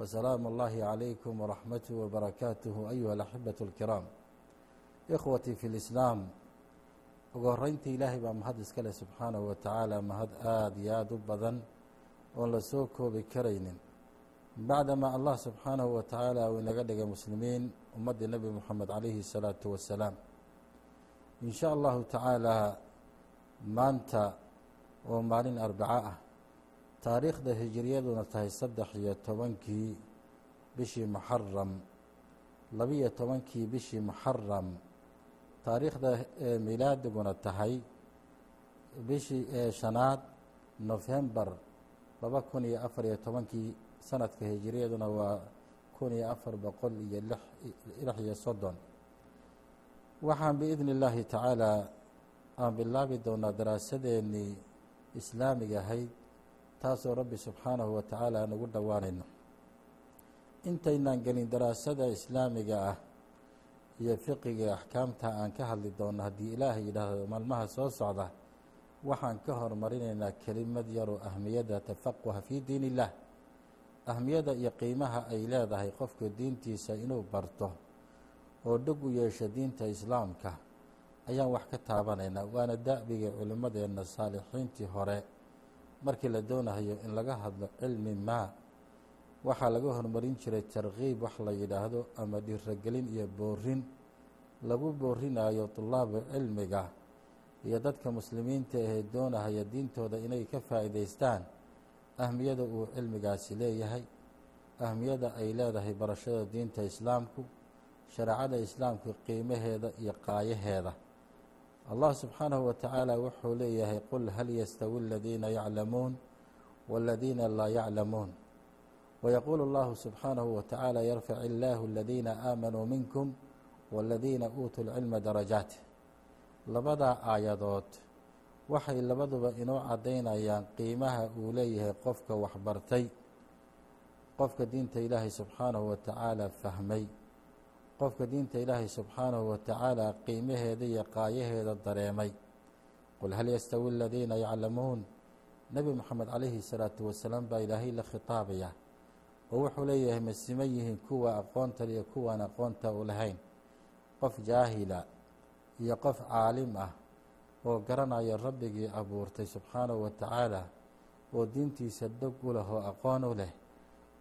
وسلام الله عليكم ورحمته وبركاته أيها الأحبة الكرام إخوتي في الإسلام ugu horeynta ilaahay baa mahad iskale subxaanahu wa tacaala mahad aada iyo aada u badan oon la soo koobi karaynin bacdamaa allah subxaanahu wa tacaala uu inaga dhigay muslimiin ummaddii nebi moxamed calayhi salaatu wasalaam in sha allahu tacaalaa maanta oo maalin arbaco ah taariikhda hijiriyaduna tahay saddex iyo tobankii bishii muxaram labiyo tobankii bishii muxaram taariikhda milaadiguna tahay bishii shanaad nofembar laba kun iyo afar iyo tobankii sanadka hijiriyaduna waa kun iyo afar boqol iyo lix iyo soddon. Waxaan biidni illaahi tacaalaa aan bilaabi doonaa daraasadeennii islaamiga ahayd taasoo rabbi subxaanahu wa tacaala aan ugu dhowaanayno. Intaynaan gelin daraasada islaamiga ah iyo fiqiga axkaamta aan ka hadli doono haddii ilaahay yidhaahdo maalmaha soo socda waxaan ka hormarinaynaa kelimad yaroo ahmiyadda tafaquha fii diin illah ahmiyadda iyo qiimaha ay leedahay qofka diintiisa inuu barto oo dhog u yeesho diinta islaamka ayaan wax ka taabanaynaa waana da'bigii culimmadeenna saalixiintii hore markii la doonayo in laga hadlo cilmi maa waxaa laga hormarin jiray tarkiib wax la yidhaahdo ama dhirogelin iyo boorin lagu boorinayo tulaaba cilmiga iyo dadka muslimiinta ahee doonahaya diintooda inay ka faa'iidaystaan ahmiyada uu cilmigaasi leeyahay ahmiyada ay leedahay barashada diinta islaamku shareecada islaamka qiimaheeda iyo qaayaheeda allah subxaanahu wa tacaala wuxuu leeyahay qul hal yastawi aladiina yaclamuun waaladiina laa yaclamuun wayaquulu allahu subxaanahu wa tacaala yarfac illaahu aladiina aamanuu minkum waaladiina uutuu lcilma darajaat labadaa aayadood waxay labaduba inoo caddaynayaan qiimaha uu leeyahay qofka waxbartay qofka diinta ilaahay subxaanahu wa tacaala fahmay qofka diinta ilaahay subxaanahu wa tacaala qiimaheeda iyo qaayaheeda dareemay. qul hal yastawi aladiina yaclamuun? Nebi moxamed calayhi salaatu wasalaam baa ilaahay la khitaabaya. oo wuxuu leeyahay ma siman yihiin kuwa aqoonta iyo kuwaan aqoonta u lahayn. Qof jaahila iyo qof caalim ah oo garanaya rabbigii abuurtay subxaanahu wa tacaala oo diintiisa dog u leh oo aqoon u leh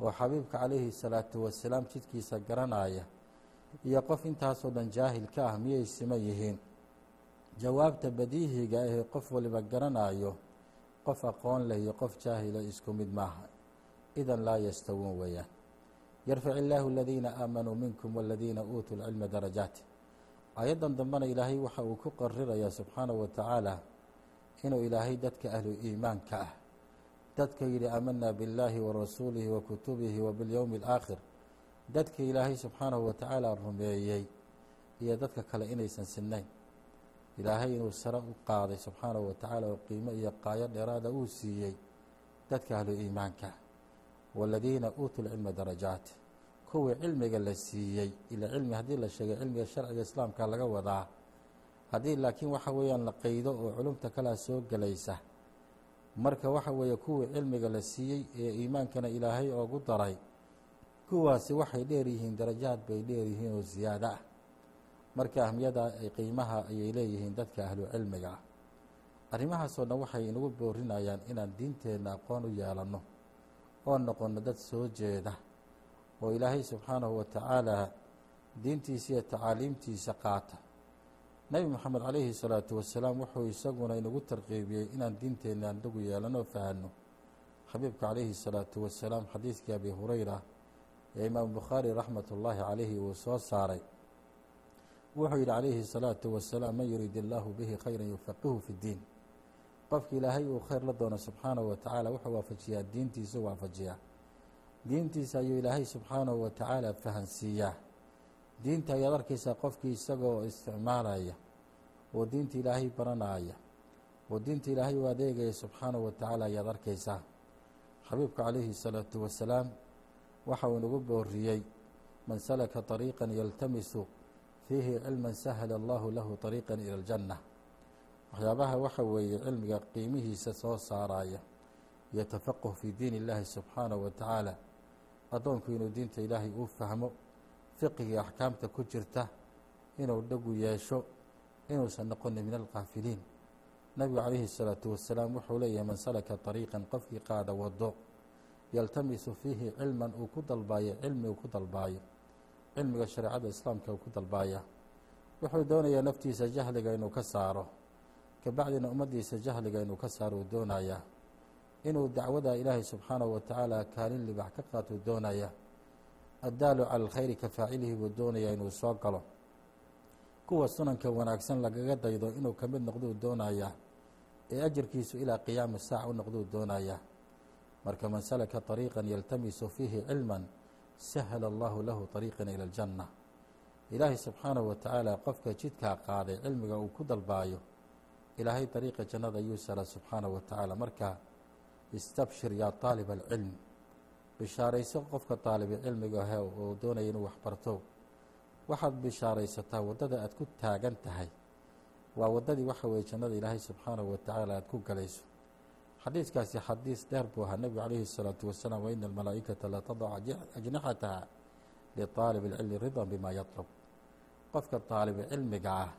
oo xabiibka calayhi salaatu wasalaam jidkiisa garanaya iyo qof intaasoo dhan jaahil ka ah miyay siman yihiin? Jawaabta badiihiga ahee qof waliba garanayo qof aqoon leh iyo qof jaahila isku mid maaha. Idan laa yastawuun weeyaan. Yarfac illaahu aladiina aamanuu minkum waladiina uutuu lcilma darajaat. Aayaddan dambena ilaahay waxa uu ku qarirayaa subxaanahu wa tacaala inuu ilaahay dadka ahlu iimaanka ah. Dadka yidhi aamanaa billaahi wa rasuulihi wa kutubihi wa bilyowmi alaakhir dadka ilaahay subxaanahu wa tacaala rumeeyey iyo dadka kale inaysan sinnayn. Ilaahay inuu sare u qaaday subxaanahu wa tacaala oo qiimo iyo qaayo dheeraada uu siiyey dadka ahlu iimaanka. Waaladiina uutuu lcilma darajaat. Kuwii cilmiga la siiyey ila cilmi haddii la sheegay cilmiga sharciga islaamka laga wadaa haddii laakiin waxa weeyaan la qeydo oo culumta kalea soo gelaysa marka waxa weeye kuwii cilmiga la siiyey ee iimaankana ilaahay oogu daray kuwaasi waxay dheer yihiin darajaad bay dheer yihiin oo siyaado ah. Marka ahmiyada qiimaha ayay leeyihiin dadka ahlu cilmiga ah. Arrimahaasoo dhan waxay inagu boorinayaan inaan diinteenna aqoon u yeelanno oo noqonno dad soo jeeda oo ilaahay subxaanahu wa tacaala diintiisa iyo tacaaliimtiisa qaata. Nebi moxamed calayhi salaatu wasalaam wuxuu isaguna inagu tarqiibiyey inaan diinteenna andagu yeelanoo fahanno. Xabiibka calayhi salaatu wasalaam xadiidkii abi hureyra ee imaamu bukhaari raxmat ullaahi calayhi uu soo saaray. Wuxuu yidhi calayhi salaatu wasalaam man yuriid illaahu bihi khayran yufaqihu fi ddiin qofka ilaahay uu khayr la doono subxaanahu wa tacaala wuxuu waafajiyaa diintiisu waafajiyaa. Diintiisa ayuu ilaahay subxaanahu wa tacaala fahansiiyaa. Diinta ayaad arkaysaa qofkii isagoo isticmaalaya oo diinta ilaahay baranaya oo diinta ilaahay u adeegaya subxaanahu wa tacaala ayaad arkaysaa. Xabiibku calayhi salaatu wasalaam waxa uu inagu booriyey man salaka طariiqan yaltamisu fiihi cilman sahala allahu lahu طariiqan ila aljanna waxyaabaha waxa weeye cilmiga qiimihiisa soo saaraya yatafaquh fii diin illaahi subxaanahu wa tacaala addoonku inuu diinta ilaahay uu fahmo fiqigii axkaamta ku jirta inuu dhagu yeesho inuusan noqonin min alkaafiliin nabigu calayhi الsalaatu wasalaam wuxuu leeyahay man salaka طariiqan qofkii qaada wado yaltamisu fiihi cilman uu ku dalbaayo cilmi uu ku dalbaayo. Cilmiga shareecada islaamka uu ku dalbaaya. Wuxuu doonayaa naftiisa jahliga inuu ka saaro. Kabacdina ummaddiisa jahliga inuu ka saaro uu doonayaa inuu dacwada ilaahay subxaanahu wa tacaala kaalin libax ka qaatuu doonaya addaalu cala alkhayri ka faacilihi buu doonayaa inuu soo galo. Kuwa sunanka wanaagsan lagaga daydo inuu ka mid noqduu doonayaa ee ajarkiisu ilaa qiyaami saaca u noqduu doonayaa marka man salaka طariiqan yaltamisu fiihi cilman sahala allahu lahu طariiqan ila aljanna ilaahay subxaanahu wa tacaala qofka jidkaa qaaday cilmiga uu ku dalbaayo ilaahay dariiqa jannada ayuu sala subxaanahu wa tacaala marka istabshir yaa طaalib alcilm bishaarayso qofka daalibi cilmiga he oo doonaya inuu waxbarto waxaad bishaaraysataa waddada aad ku taagan tahay waa waddadii waxa weeye jannada ilaahay subxaanahu wa tacaala aad ku galayso xadiiskaasi xadiis dheer buu ahaa nebigu calayhi الsalaatu wasalaam waina almalaa'ikata la tadac ajnixataha liطaalib اlcilmi ridan bima yatlub qofka daalibi cilmiga ah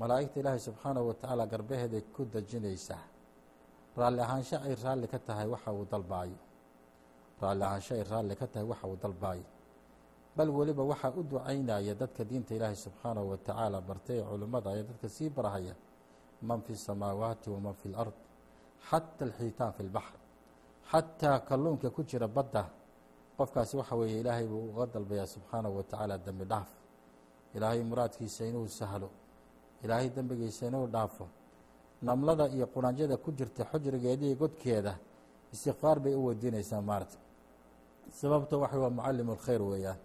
malaa'igta ilaahay subxaanahu wa tacaala garbaheeday ku dejinaysaa raalli ahaansho ay raalli ka tahay waxa uu dalbaayo raalli ahaansho ay raalli ka tahay waxa uu dalbaayo bal weliba waxaa u ducaynaya dadka diinta ilaahay subxaanahu wa tacaala bartay ee culimmada ayaa dadka sii barhaya man fi الsamaawaati waman fi اlard xata alxiitaan fi lbaxr xataa kalluunka ku jira badda qofkaasi waxa weeye ilaahay buu uga dalbayaa subxaanahu wa tacaala dembi dhaaf ilaahay muraadkiisa inuu sahlo ilaahay dembigiisa inuu dhaafo namlada iyo quraanjada ku jirta xujrigeeda iyo godkeeda istikfaar bay u weydiinaysaa maarta sababta waxa waa mucalimu lkhayr weeyaan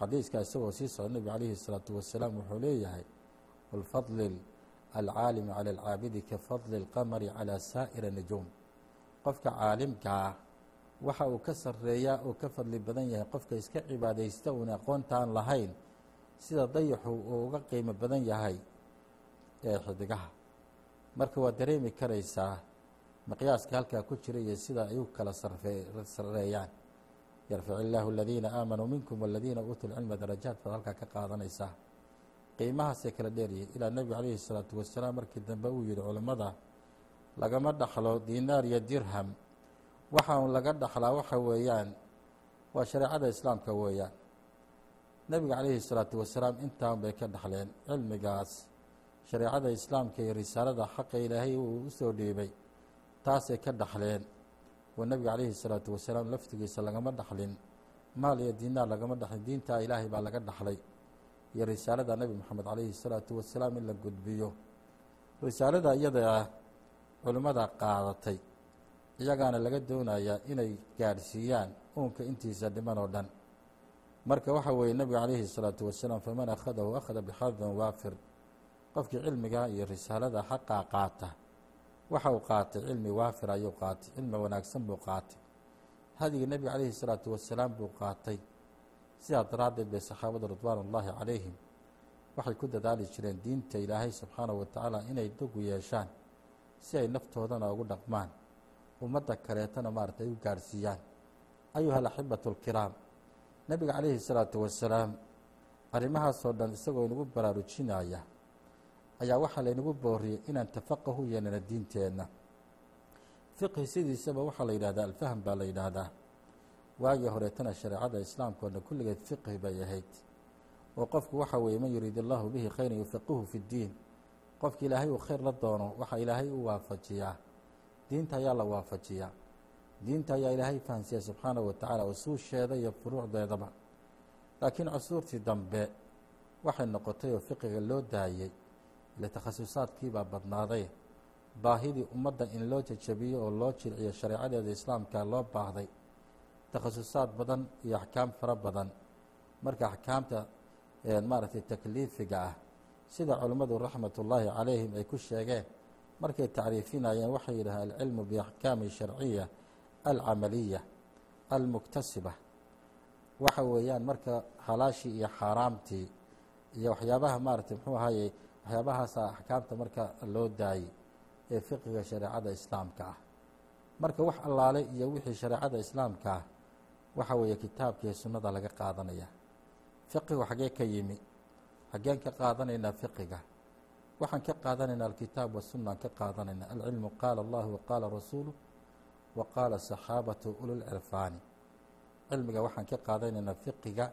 xadiiska isagoo sii socda nebigu calayhi الsalaatu wasalaam wuxuu leeyahay walfadli alcaalimi calى alcaabidi ka fadli اlqamari calى saa'iri nujuum qofka caalimka ah waxa uu ka sareeyaa oo ka fadli badan yahay qofka iska cibaadaysta uuna aqoontaan lahayn sida dayaxu uu uga qiimo badan yahay ee xidigaha marka waad dareemi karaysaa miqyaaska halkaa ku jira iyo sida ay u kala sareeyaan yarfic illaahu aladiina aamanuu minkum waladiina uutuu lcilma darajaat baad halkaa ka qaadanaysaa qiimahaasay kala dheeryihiin ilaa nebigu calayhi salaatu wasalaam markii dambe uu yidhi culammada lagama dhaxlo diinaar iyo dirham. Waxaan laga dhaxlaa waxa weeyaan waa shareecada islaamka weeyaan. Nebiga calayhi salaatu wasalaam intaan bay ka dhaxleen cilmigaas. Shareecada islaamka iyo risaalada xaqa ilaahay uu u soo dhiibay taasay ka dhaxleen. Oo nebiga calayhi salaatu wasalaam laftigiisa lagama dhaxlin maal iyo diinaar lagama dhaxlin diinta ilaahay baa laga dhaxlay iyo risaalada nebi maxamed calayhi salaatu wasalaam in la gudbiyo. Risaalada iyada ah culimmada qaadatay iyagaana laga doonayaa inay gaadhsiiyaan uunka intiisa dhiman oo dhan. Marka waxa weeye nebiga calayhi salaatu wasalaam faman akhadahu akhada bixadin waafir. Qofkii cilmiga iyo risaalada xaqaa qaata waxa uu qaatay cilmi waafir ayuu qaatay cilmi wanaagsan buu qaatay. Hadigii nebiga calayhi salaatu wasalaam buu qaatay sidaa daraaddeed bay saxaabada ridwaan ullaahi calayhim waxay ku dadaali jireen diinta ilaahay subxaanahu wa tacaala inay dogu yeeshaan si ay naftoodana ugu dhaqmaan ummadda kaleetana maarata u gaadhsiiyaan ayuha alaxibatu alkiraam nebiga calayhi الsalaatu wasalaam arrimahaasoo dhan isagoo inagu baraarujinaya ayaa waxaa laynagu booriyey inaan tafaqahu yeelana diinteenna fiqhi sidiisaba waxaa la yidhahdaa alfaham baa la yidhaahdaa waagii horeetana shareecada dhan kulligeed fiqhi bay ahayd. Oo qofku waxa weeye man yuriid allahu bihi khayran yufiqihu fi ddiin qofki ilaahay uu khayr la doono waxaa ilaahay u waafajiyaa. Diinta ayaa la waafajiyaa. Diinta ayaa ilaahay fahansiya subxaanahu wa tacaala usuusheeda iyo furuucdeedaba. Laakiin cusuurtii dambe waxay noqotay oo fiqiga loo daayey ile takhasusaadkiibaa badnaaday. Baahidii ummadda in loo jajabiyo oo loo jilciyo shareecadeeda islaamka loo baahday takhasusaad badan iyo axkaam fara badan. Marka axkaamta maaragtay takliifiga ah sida culimmadu raxmatullaahi calayhim ay ku sheegeen markay tacriifinayeen waxay yidhaha alcilmu biaxkaami sharciya alcamaliya almuktasiba waxa weeyaan marka halaashii iyo xaaraamtii iyo waxyaabaha maaragtay muxuu ahaye waxyaabahaasa axkaamta marka loo daayey ee fiqiga shareecada islaamka ah. Marka wax allaale iyo wixii shareecada islaamka ah waxa weeye kitaabkiiyo sunnada laga qaadanaya. Fiqigu xagee ka yimi. Xageen ka qaadanaynaa fiqiga waxaan ka qaadanaynaa alkitaab wasunaan ka qaadanaynaa alcilmu qaala allahu wa qaala rasuulu wa qaala saxaabatu ululcirfaani cilmiga waxaan ka qaadanaynaa fiqiga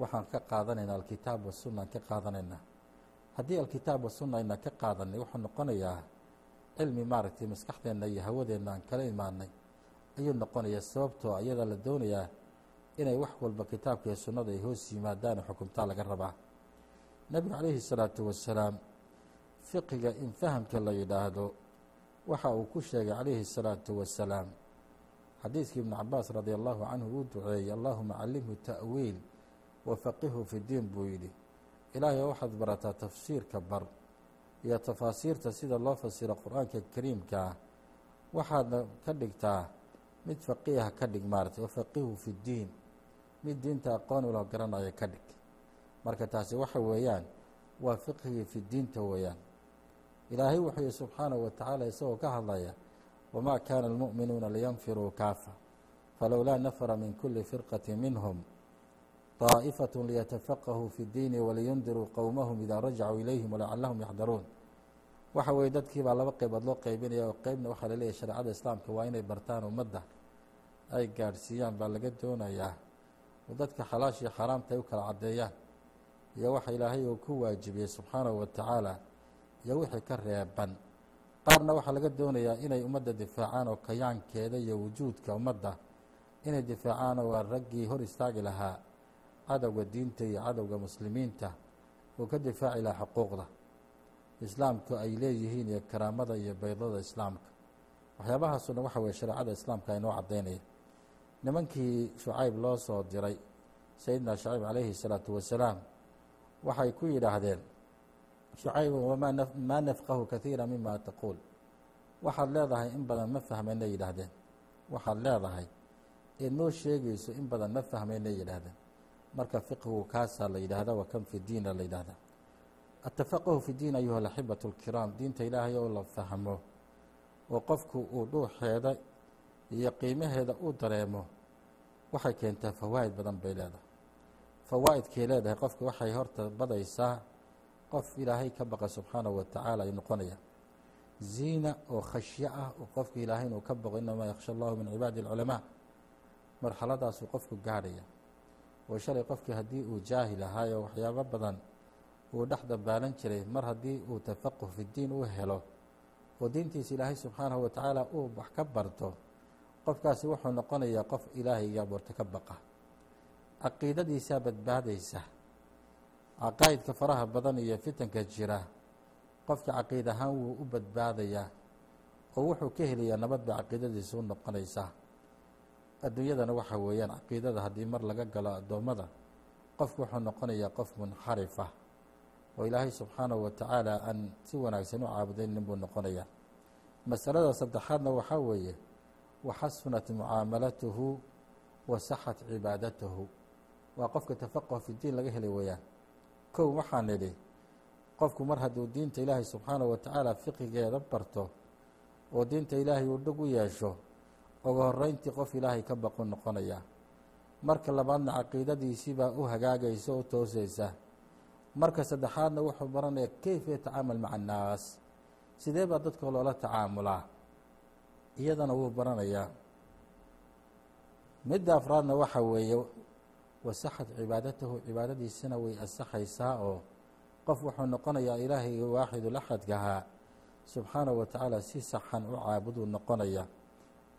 waxaan ka qaadanaynaa alkitaab wasunaan ka qaadanaynaa. Haddii alkitaab wasunna aynaan ka qaadanay wuxuu noqonayaa cilmi maaragtay maskaxdeenna iyo hawadeenna aan kala imaanay ayuu noqonayaa sababtoo ayadaa la doonayaa inay wax walba kitaabka iyo sunnada ay hoos yimaadaan xukumtaa laga rabaa. Nebigu calayhi salaatu wasalaam fiqiga in fahamka la yidhaahdo waxa uu ku sheegay calayhi salaatu wasalaam xadiidkii ibnu cabaas radi allahu canhu uu duceeyey allahuma callimhu ta'wiil wa faqihu fi diin buu yidhi. Ilaahay waxaad barataa tafsiirka bar iyo tafaasiirta sida loo fasiro qur'aanka kariimka ah waxaadna ka dhigtaa mid faqiiha ka dhig maaratay wafaqihu fi ddiin mid diinta aqoon ulo garanaya ka dhig marka taasi waxa weeyaan waa fiqhigii fi diinta weeyaan ilaahay wuxuu yihi subxaanahu wa tacaala isagoo ka hadlaya wamaa kaana almu'minuuna liyanfiruu kaafa falowlaa nafara min kuli firqati minhum طaaئfaة liyatafaqahuu fi اdiini waliyundiruu qowmahum idaa rajacuu ilayhim walacalahum yaxdaruun waxa weeye dadkii baa laba qeybood loo qeybinaya oo qeybna waxaa laleeyahy shareecada islaamka waa inay bartaan ummadda ay gaadhsiiyaan baa laga doonayaa. Oo dadka xalaash iyo xaaraamta ay u kala caddeeyaan. Iyo waxa ilaahay uu ku waajibiyey subxaanahu wa tacaala iyo wixii ka reeban. Qaarna waxaa laga doonayaa inay ummadda difaacaan oo kayaankeeda iyo wujuudka ummadda inay difaacaan oo waa raggii hor istaagi lahaa cadowga diinta iyo cadowga muslimiinta uu ka difaaci lahaa xuquuqda. Islaamku ay leeyihiin iyo karaamada iyo baydada islaamka. Waxyaabahaasoo waxa weye shareecada islaamka inoo caddaynaya nimankii shucayb loo soo diray sayidina shucayb calayhi salaatu wasalaam waxay ku yidhaahdeen shucaybu wamaa maa nafqahu katiira mima taquul. Waxaad leedahay in badan ma fahmaynay yidhaahdeen. Waxaad leedahay ee noo sheegayso in badan ma fahmaynay yidhaahdeen. Marka fiqhigu kaasaa la yidhaahda wa fi diina la yidhaahda atafaqahu fi diin ayuha alaxibatu alkiraam diinta ilaahay oo la fahmo oo qofku uu dhuuxeeda iyo qiimaheeda u dareemo waxay keentaa fawaa'id badan bay leedahay. Fawaa'idkay leedahay qofka waxay horta badaysaa qof ilaahay ka baqa subxaanahu wa tacaala ay noqonayaan ziina oo khashyo ah oo qofka ilaahay inuu ka baqo inamaa yakhsha allahu min cibaadi alculamaa. Marxaladaasuu qofku gaadhaya. Oo shalay qofkii haddii uu jaahil ahaayo waxyaabo badan uu dhex dabaalan jiray mar haddii uu tafaquh fi ddiin u helo oo diintiisa ilaahay subxaanahu wa tacaala uu wax ka barto qofkaasi wuxuu noqonayaa qof ilaahayga abuurta ka baqa. Caqiidadiisaa badbaadaysa. Caqaa'idka faraha badan iyo fitanka jira qofka caqiid ahaan wuu u badbaadayaa oo wuxuu ka helayaa nabad ba caqiidadiisa u noqonaysaa adduunyadana waxa weeyaan caqiidada haddii mar laga galo addoommada qofku wuxuu noqonayaa qof munxarif ah oo ilaahay subxaanahu wa tacaala aan si wanaagsan u caabudaynin buu noqonayaa. Masalada saddexaadna waxaa weeye waxasunat mucaamalatuhu wa saxat cibaadatahu waa qofka tafaqahu fi diin laga helay weeyaan. Kow waxaan nidhi qofku mar hadduu diinta ilaahay subxaanahu wa tacaala fiqigeeda barto oo diinta ilaahay uu dhug u yeesho ugu horreyntii qof ilaahay ka baqu noqonayaa marka labaadna caqiidadiisii baa u hagaagaysa o u toosaysa. Marka saddexaadna wuxuu baranayaa keyfa yatacaamal maca annaas. Sidee baa dadka loola tacaamulaa iyadana wuu baranayaa midda afraadna waxa weeye wasaxad cibaadatahu cibaadadiisina way asaxaysaa oo qof wuxuu noqonayaa ilaahay waaxidul axadkahaa subxaanahu wa tacaala si saxan u caabuduu noqonaya.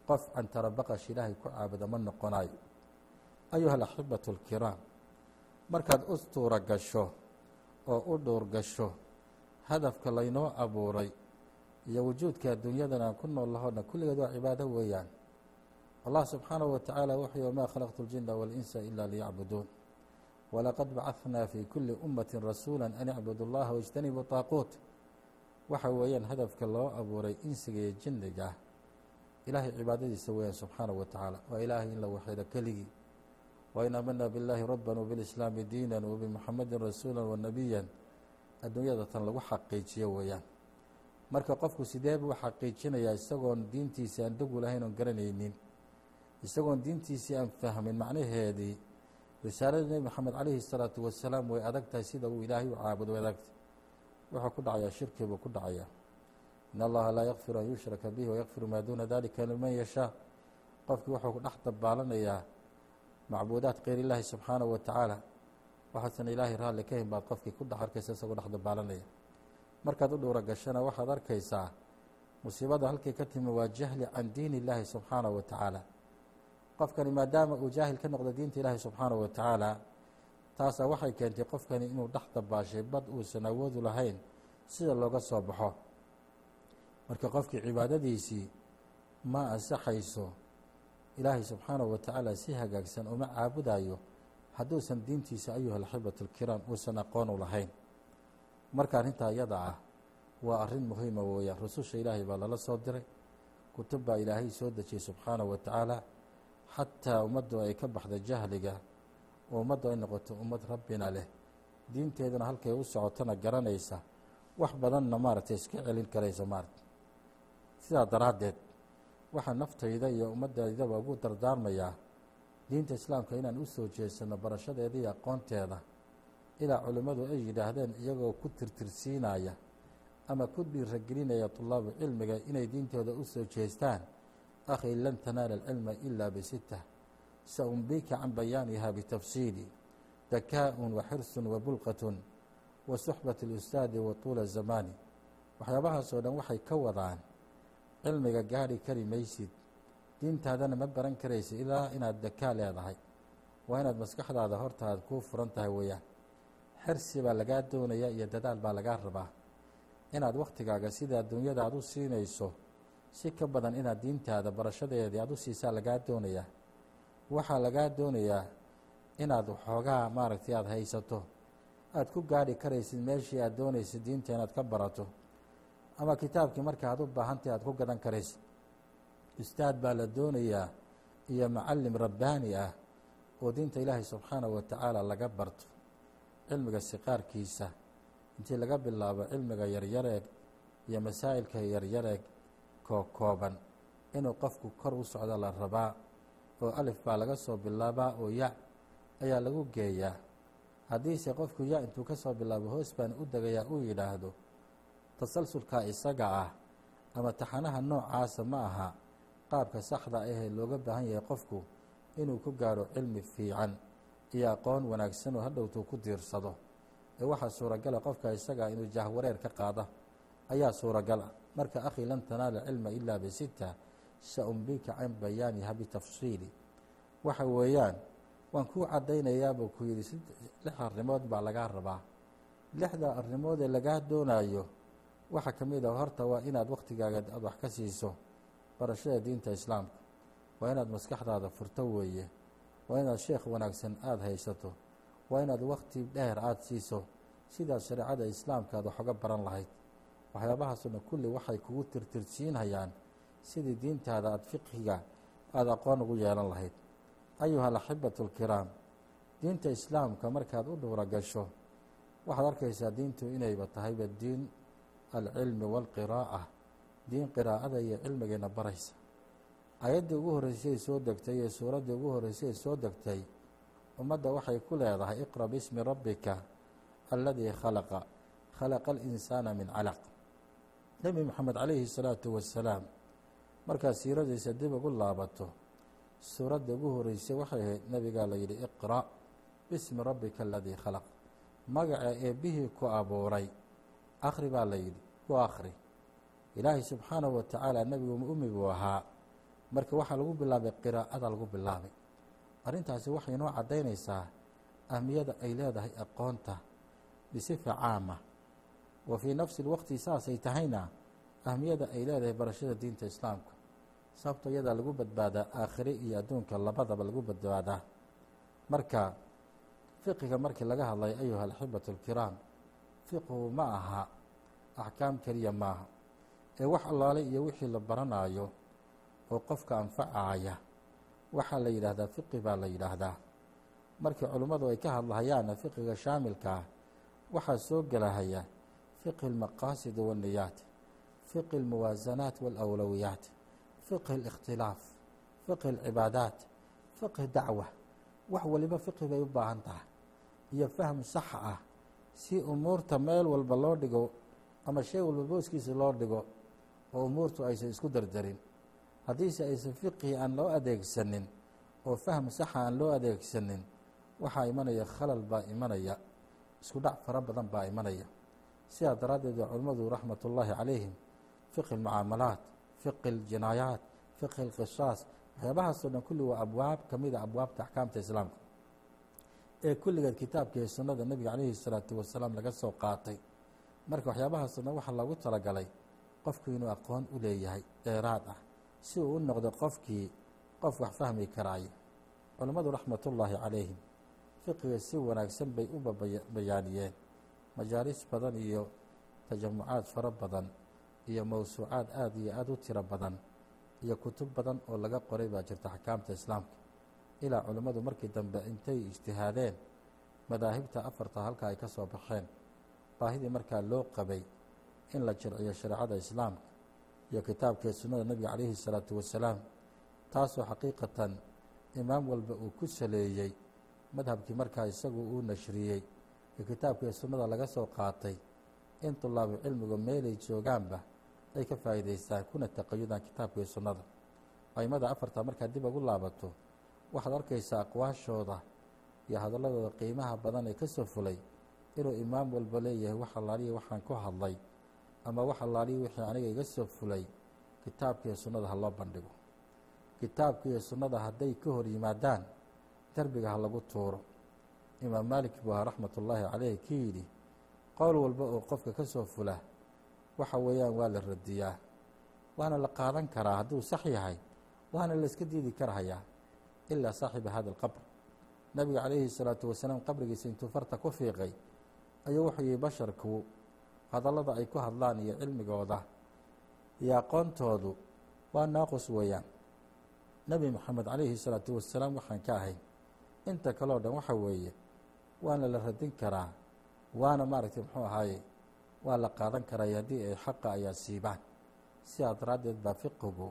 Qof cantarabaqash ilaahay ku caabuda ma noqonayo ayuha alaxibatu alkiraam markaad u tuura gasho oo u dhuur gasho hadafka laynoo abuuray iyo wujuudka adduunyadan aan ku nool lahoo dhan kulligeed waa cibaado weeyaan allah subxaanahu wa tacaala wuxuu wamaa khalaqtu اljina waاlinsa ila liyacbuduun walaqad bacahnaa fii kuli ummati rasuula an icbudu اllaha wاjtanibuu taaquut waxa weeyaan hadafka loo abuuray insiga iyo jinniga ilaahay cibaadadiisa weeyaan subxaanahu wa tacaala waa ilaahay in la waxido keligii wain aamana biاllahi rabban wbilislaami diinan wabimuxamedin rasuula wanabiyan adduunyada tan lagu xaqiijiyo weeyaan marka qofku sidee buu xaqiijinayaa isagoon diintiisii aan dogu lahayn oon garanaynin? Isagoon diintiisii aan fahmin macnaheedii risaalada nebi moxamed calayhi salaatu wasalaam way adag tahay sida uu ilaahay u caabudo way adagtahy wuxuu ku dhacayaa shirki buu ku dhacayaa in allaha laa yakfiru an yushraka bihi wayakfiru maa duuna dalika liman yashaa qofkii wuxuu ku dhex dabaalanayaa macbuudaad keyr illaahi subxaanahu wa tacaala waxaasan ilaahay raalli ka hin baad qofkii ku dhex arkaysa isagoo dhex dabaalanaya markaad u dhowra gashana waxaad arkaysaa musiibada halkay ka timi waa jahli can diin illaahi subxaanahu wa tacaala. Qofkani maadaama uu jaahil ka noqdo diinta ilaahi subxaanahu wa tacaala taasaa waxay keentay qofkani inuu dhex dabaashay bad uusan awoodu lahayn sida looga soo baxo. Marka qofkii cibaadadiisii ma ansaxayso ilaahay subxaanahu wa tacaala si hagaagsan uma caabudayo hadduusan diintiisa ayuha alxibatu alkiraam uusan aqoon u lahayn marka arrintaa iyada ah waa arrin muhiima weeyaan rususha ilaahay baa lala soo diray. Kutub baa ilaahay soo dejiyey subxaanahu wa tacaala xataa ummaddu ay ka baxda jahliga oo ummaddu ay noqoto ummad rabbina leh. Diinteeduna halkay u socotona garanaysa. Wax badanna maaragtay iska celin karaysa maaragta sidaa daraaddeed waxaa naftayda iyo ummaddaydaba ugu dardaarmayaa diinta islaamka inaan u soo jeesanno barashadeeda iyo aqoonteeda ilaa culimmadu ay yidhaahdeen iyagoo ku tirtirsiinaya ama ku dhiiragelinaya tulaabu cilmiga inay diintooda u soo jeestaan. Akhi lan tanaala alcilma ilaa bisita sa umbika can bayaaniha bitafsiili dakaa'un wa xirsun wa bulqatun wa suxbat اlustaadi wa tuula zamaani. Waxyaabahaasoo dhan waxay ka wadaan cilmiga gaadhi kari maysid. Diintaadana ma baran karaysa ilaa inaad dakaa leedahay. Waa inaad maskaxdaada horta aad kuu furan tahay weeyaan xirsi baa lagaa doonaya iyo dadaal baa lagaa rabaa. Inaad wakhtigaaga sida adduunyada aad u siinayso si ka badan inaad diintaada barashadeedii aad u siisaa lagaa doonayaa waxaa lagaa doonayaa inaad waxoogaa maaragtay aada haysato. Aad ku gaadhi karaysid meeshii aad doonaysid diinta inaad ka barato. Ama kitaabkii marka aad u baahantahy aad ku gadan karaysid. Ustaad baa la doonayaa iyo macallim rabbaani ah oo diinta ilaahay subxaanahu wa tacaala laga barto cilmiga siqaarkiisa intii laga bilaabo cilmiga yaryareeg iyo masaa'ilka yaryareeg koo kooban inuu qofku kor u socdo la rabaa oo alif baa laga soo bilaabaa oo ya ayaa lagu geeyaa. Haddiise qofku ya intuu ka soo bilaabo hoos baan u degayaa uu yidhaahdo tasalsulkaa isaga ah ama taxanaha noocaasa ma aha qaabka saxda ahee looga baahan yahay qofku inuu ku gaadho cilmi fiican iyo aqoon wanaagsan oo hadhowtuu ku diirsado. Ee waxaa suuragala qofka isagaa inuu jahwareer ka qaada ayaa suuragala marka akhi lan tanaala cilma ilaa bisita sa umbika can bayaaniha bitafsiili waxa weeyaan waan kuu caddaynayaabuu ku yidhi lix arrimood baa lagaa rabaa. Lixda arrimood ee lagaa doonaayo waxaa ka mid ah horta waa inaad wakhtigaaga aad wax ka siiso barashada diinta islaamka. Waa inaad maskaxdaada furto weeye waa inaad sheekh wanaagsan aada haysato. Waa inaad wakhti dheer aada siiso. Sidaad shareecada islaamka aad waxoga baran lahayd. Waxyaabahaasoo kulli waxay kugu tirtirsiinhayaan sidii diintaada aada fiqhiga aada aqoon ugu yeelan lahayd. Ayuha alaxibatu alkiraam diinta islaamka markaad u dhowra gasho waxaad arkaysaa diintu inayba tahayba diin alcilmi waalqiraa'a diin qiraa'ada iyo cilmigayna baraysa ayaddii ugu horreysay soo degtay iyo suuraddii ugu horreysay soo degtay ummadda waxay ku leedahay iqra bismi rabbika alladii khalaqa khalaqa alinsaana min calaq. Nebi moxamed calayhi salaatu wasalaam markaad siiradiisa dib ugu laabato suuradda ugu horreysay waxay ahayd nebigaa la yidhi iqra' bismi rabbika aladii khalaq. Magaca eebbihii ku abuuray akhri baa la yidhi ku akhri. Ilaahay subxaanahu wa tacaala nebigu ummi buu ahaa marka waxaa lagu bilaabay qiraa'ada lagu bilaabay. Arrintaasi waxay noo caddaynaysaa ahmiyada ay leedahay aqoonta bisifa caama. Wa fii nafsi lwaqti saasay tahayna ahmiyada ay leedahay barashada diinta islaamka sababto iyadaa lagu badbaadaa aakhire iyo adduunka labadaba lagu badbaadaa. Marka fiqiga markii laga hadlay ayuha alxibatu alkiraam fiqhu ma aha axkaam keliya maaha. Ee wax allaale iyo wixii la baranaayo oo qofka anfacaya waxaa la yidhaahdaa fiqi baa la yidhaahdaa markii culimmadu ay ka hadlahayaanna fiqiga shaamilka ah waxaa soo gelahaya fiqhi اlmaqaasid waاniyaat fiqhi اlmuwaasanaat wاlawlowiyaat fiqhi اlikhtilaaf fiqhi اlcibaadaat fiqhi dacwa wax waliba fiqhi bay u baahan tahay iyo fahm sax ah si umuurta meel walba loo dhigo ama shay walba booskiisa loo dhigo oo umuurtu aysan isku dardarin haddiise aysan fiqhi aan loo adeegsanin oo fahm saxa aan loo adeegsanin waxaa imanaya khalal baa imanaya isku dhac fara badan baa imanaya sidaa daraaddeed waa culimmadu raxmat ullaahi calayhim fiqhi اlmucaamalaat fiqhi اljinaayaat fiqhi اlqisaas waxyaabahaasoo dhan kulli waa abwaab ka mida abwaabta axkaamta islaamka ee kulligeed kitaabka iyo sunnada nebiga calayhi الsalaatu wasalaam laga soo qaatay marka waxyaabahaasoo dhan waxaa loogu talagalay qofku inuu aqoon u leeyahay dheeraad ah si uu u noqdo qofkii qof wax fahmi karaayo culimmadu raxmatullaahi calayhim fiqiga si wanaagsan bay u bayaaniyeen. Majaalis badan iyo tajamucaad fara badan iyo mowsuucaad aada iyo aada u tiro badan iyo kutub badan oo laga qoray baa jirta axkaamta islaamka. Ilaa culimmadu markii dambe intay ijtihaadeen madaahibta afarta halka ay ka soo baxeen. Baahidii markaa loo qabay in la jirciyo shareecada islaamka iyo kitaabkee sunnada nebiga calayhi salaatu wasalaam taasoo xaqiiqatan imaam walba uu ku saleeyey madhabkii markaa isagu uu nashriyey ee kitaabkii sunnada laga soo qaatay. In tulaabu cilmigu meelay joogaanba ay ka faa'iidaystaan kuna taqayudaan kitaabkii sunnada. Aimada afarta markaad dib ugu laabato waxaad arkaysaa aqwaashooda iyo hadalladooda qiimaha badan ee ka soo fulay inuu imaam walba leeyahay wax allaaliya waxaan ku hadlay ama wax allaaliya wixii aniga iga soo fulay kitaabkiiyo sunnada ha loo bandhigo. Kitaabkiiyo sunnada hadday ka hor yimaadaan derbiga ha lagu tuuro. Imaam maalik buu ahaa raxmatullaahi caleyh kii yidhi qowl walba oo qofka ka soo fula waxa weeyaan waa la radiyaa. Waana la qaadan karaa hadduu sax yahay waana la iska diidi karhayaa ilaa saaxiba hada alqabr nebiga calayhi salaatu wasalaam qabrigiisa intuu farta ku fiiqay ayuu wuxuu yihi basharku hadallada ay ku hadlaan iyo cilmigooda iyo aqoontoodu waa naaqus weeyaan. Nebi moxamed calayhi salaatu wasalaam waxaan ka ahay inta kaleo dhan waxa weeye waana la radin karaa waana maaragtay muxuu ahaaye waa la qaadan karay haddii ay xaqa ay asiibaan sidaa daraaddeed baa fiqigu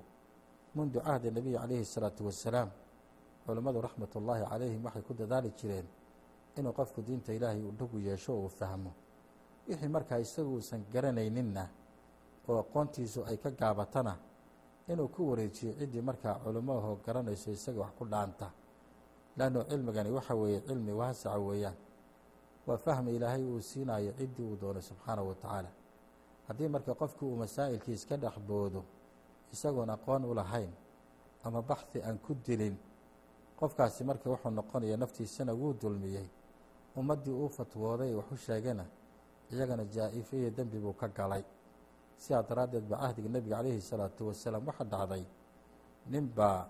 mundu cahdi nebiy calayhi salaatu wasalaam culammadu raxmatullaahi calayhim waxay ku dadaali jireen inuu qofku diinta ilaahay uu dhagu yeesho oo uu fahmo wixii markaa isagu uusan garanayninna oo aqoontiisu ay ka gaabatana inuu ku wareejiyo ciddii markaa culimmahoo garanayso isaga wax ku dhaanta. Leannu cilmigani waxa weeye cilmi waasaca weeyaan. Waa fahmi ilaahay uu siinayo ciddii uu doono subxaanahu wa tacaala. Haddii marka qofku uu masaa'ilkii iska dhex boodo isagoon aqoon u lahayn ama baxhi aan ku dilin qofkaasi marka wuxuu noqonaya naftiisana wuu dulmiyey ummaddii uu fatwooday waxu sheegana iyagana jaa-ifo iyo dembi buu ka galay. Sidaa daraaddeed baa cahdiga nebiga calayhi salaatu wasalaam waxaa dhacday nin baa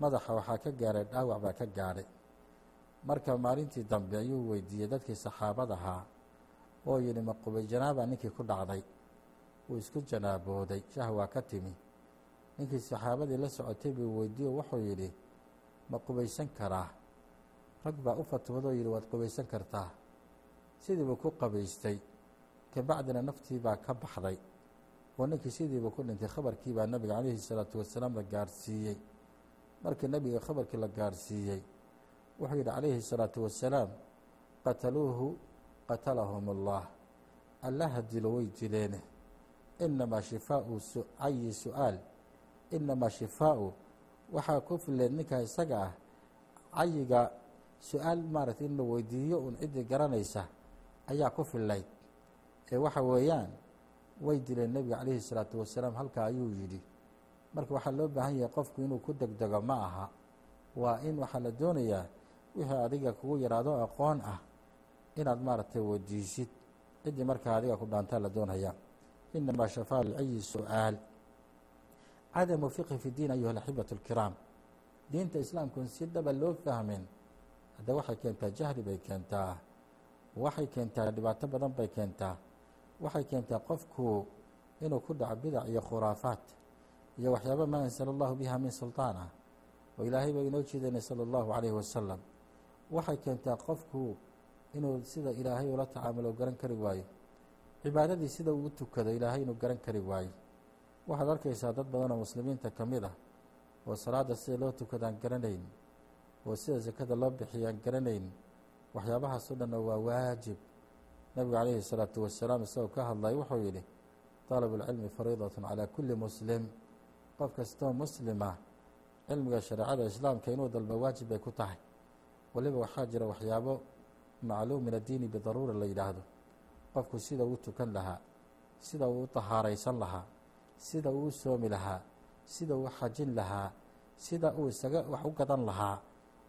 madaxa waxaa ka gaaray dhaawac baa ka gaadhay marka maalintii dambe ayuu weydiiyey dadkii saxaabadahaa oo yidhi ma qubay janaaba ninkii ku dhacday wuu isku janaabooday shahwaa ka timi ninkii saxaabadii la socotay buu weydiiye wuxuu yidhi ma qubaysan karaa rag baa u fatwoodoo yidhi waad qubaysan kartaa sidiibuu ku qabaystay kabacdina naftii baa ka baxday. Oo ninkii sidiibuu ku dhintay khabarkii baa nebiga calayhi salaatu wasalaam la gaarhsiiyey markii nebiga khabarkii la gaarhsiiyey wuxuu yidhi calayhi salaatu wasalaam qataluuhu qatalahum allah. Allaha dilo way dileene inamaa shifaau cayi su'aal. Inamaa shifaau waxaa ku fileed ninka isaga ah cayiga su'aal maaragtay in la weydiiyo uun ciddii garanaysa ayaa ku fillayd. Ee waxa weeyaan way dileen nebiga calayhi salaatu wasalaam halkaa ayuu yidhi marka waxaa loo baahan yahay qofku inuu ku degdego ma aha. Waa in waxaa la doonayaa wixii adiga kugu yaraado aqoon ah inaad maaragtay weydiisid. Ciddii markaa adiga ku dhaantaa la doonayaa inamaa shafaa lcayi su'aal. Cadamu fiqhi fi diin ayuha alaxibatu alkiraam. Diinta islaamkun si dhaba loo fahmin hadda waxay keentaa jahli bay keentaa waxay keentaa dhibaato badan bay keentaa. Waxay keentaa qofku inuu ku dhaco bidac iyo khuraafaat iyo waxyaaba maa ansala allahu biha min sulطaan ah. Oo ilaahay baa inoo jeedaynay sala allahu calayhi wasalam waxay keentaa qofku inuu sida ilaahay ula tacaamulo garan kari waayo. Cibaadadii sida uu tukado ilaahay inuu garan kari waayo. Waxaad arkaysaa dad badan oo muslimiinta ka mid ah oo salaadda sida loo tukadaan garanayn oo sida sakada loo bixiyaan garanayn waxyaabahaasoo dhanna waa waajib nabigu calayhi الsalaatu wasalaam isagoo ka hadlay wuxuu yidhi طalabu اlcilmi fariidaة calى kuli muslim qof kastoo muslima cilmiga shareecada islaamka inuu dalba waajib bay ku tahay waliba waxaa jira waxyaabo macluum min addiini bidaruura la yidhaahdo qofku sida uu tukan lahaa sida uu u tahaaraysan lahaa sida uu u soomi lahaa sida uu xajin lahaa sida uu isaga wax u gadan lahaa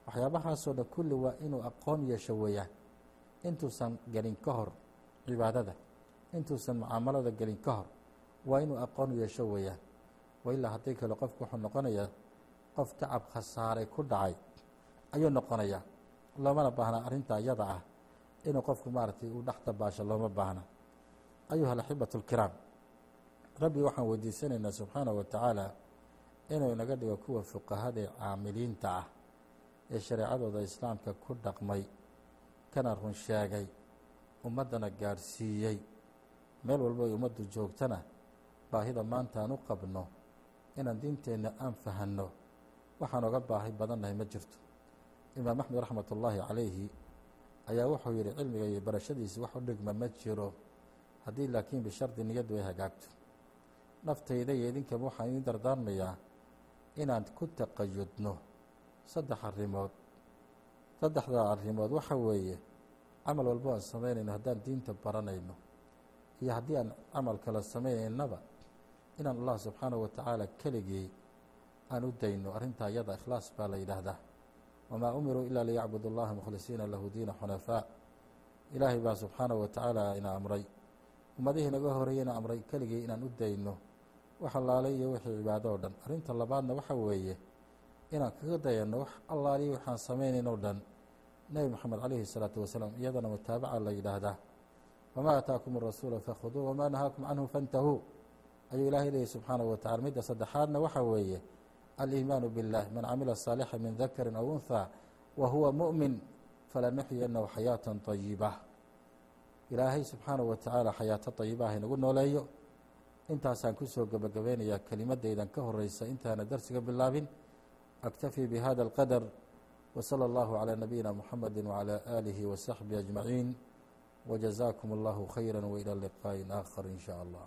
waxyaabahaasoo dhan kulli waa inuu aqoon yeesho weeyaan. Intuusan gelin ka hor cibaadada. Intuusan mucaamalada gelin ka hor waa inuu aqoon yeesho weeyaan. Wa ilaa haddii kale qofku wuxuu noqonayaa qof tacab khasaaray ku dhacay. Ayuu noqonayaa. Loomana baahna arrintaa iyada ah inuu qofku maaragtay uu dhex dabaasho looma baahna. Ayuha alaxibatu alkiraam rabbi waxaan weydiisanaynaa subxaanahu wa tacaala inuu inaga dhigo kuwa fuqahada caamiliinta ah ee shareecadooda islaamka ku dhaqmay kana run sheegay ummaddana gaadhsiiyey meel walbo ay ummaddu joogtana baahida maanta aan u qabno inaan diinteenna aan fahanno waxaan oga baahi badannahay ma jirto. Imaam axmed raxmat ullaahi calayhi ayaa wuxuu yidhi cilmiga iyo barashadiisi wax u dhigma ma jiro haddii laakiin bishardi niyaddu ay hagaagto. Naftayda iyo idinkaba waxaan idiin dardaarmayaa inaan ku taqayudno saddex arrimood. Saddexdaa arrimood waxa weeye camal walbo aan samaynayno haddaan diinta baranayno iyo haddii aan camal kala samaynaynaba inaan allah subxaanahu wa tacaala keligii aan u dayno arrintaa iyada ikhlaas baa la yidhaahdaa. Wamaa umiruu ilaa liyacbudu allaha mukhlisiina lahu diina xunafaa. Ilaahay baa subxaanahu wa tacaala ina amray. Ummadihii naga horeeyena amray keligii inaan u dayno wax allaalay iyo wixii cibaado o dhan. Arrinta labaadna waxa weeye inaan kaga dayanno wax allaaliyo waxaan samaynayn o dhan nebi moxamed calayhi الsalaatu wasalaam iyadana mutaabaca la yidhaahdaa wamaa ataakum arasuula fakhuduu wamaa nahaakum canhu fantahuu ayuu ilaahay leeyahy subxaanahu wa tacala midda saddexaadna waxa weeye aliimaanu biاllah man camila saalixa min dakarin aw unhaa wa huwa muؤmin falanuxyiyanahu xayaata طayiba ilaahay subxaanahu wa tacaala xayaato طayibaha inagu nooleeyo intaasaan kusoo gebagabeynayaa kelimadaydan ka horeysa intaana darsiga bilaabin أكتفي بهذا القدر وصلى الله على نبينا محمد وعلى آله وصحبه أجمعين وجزاكم الله خيرا وإلى اللقاء آخر إن شاء الله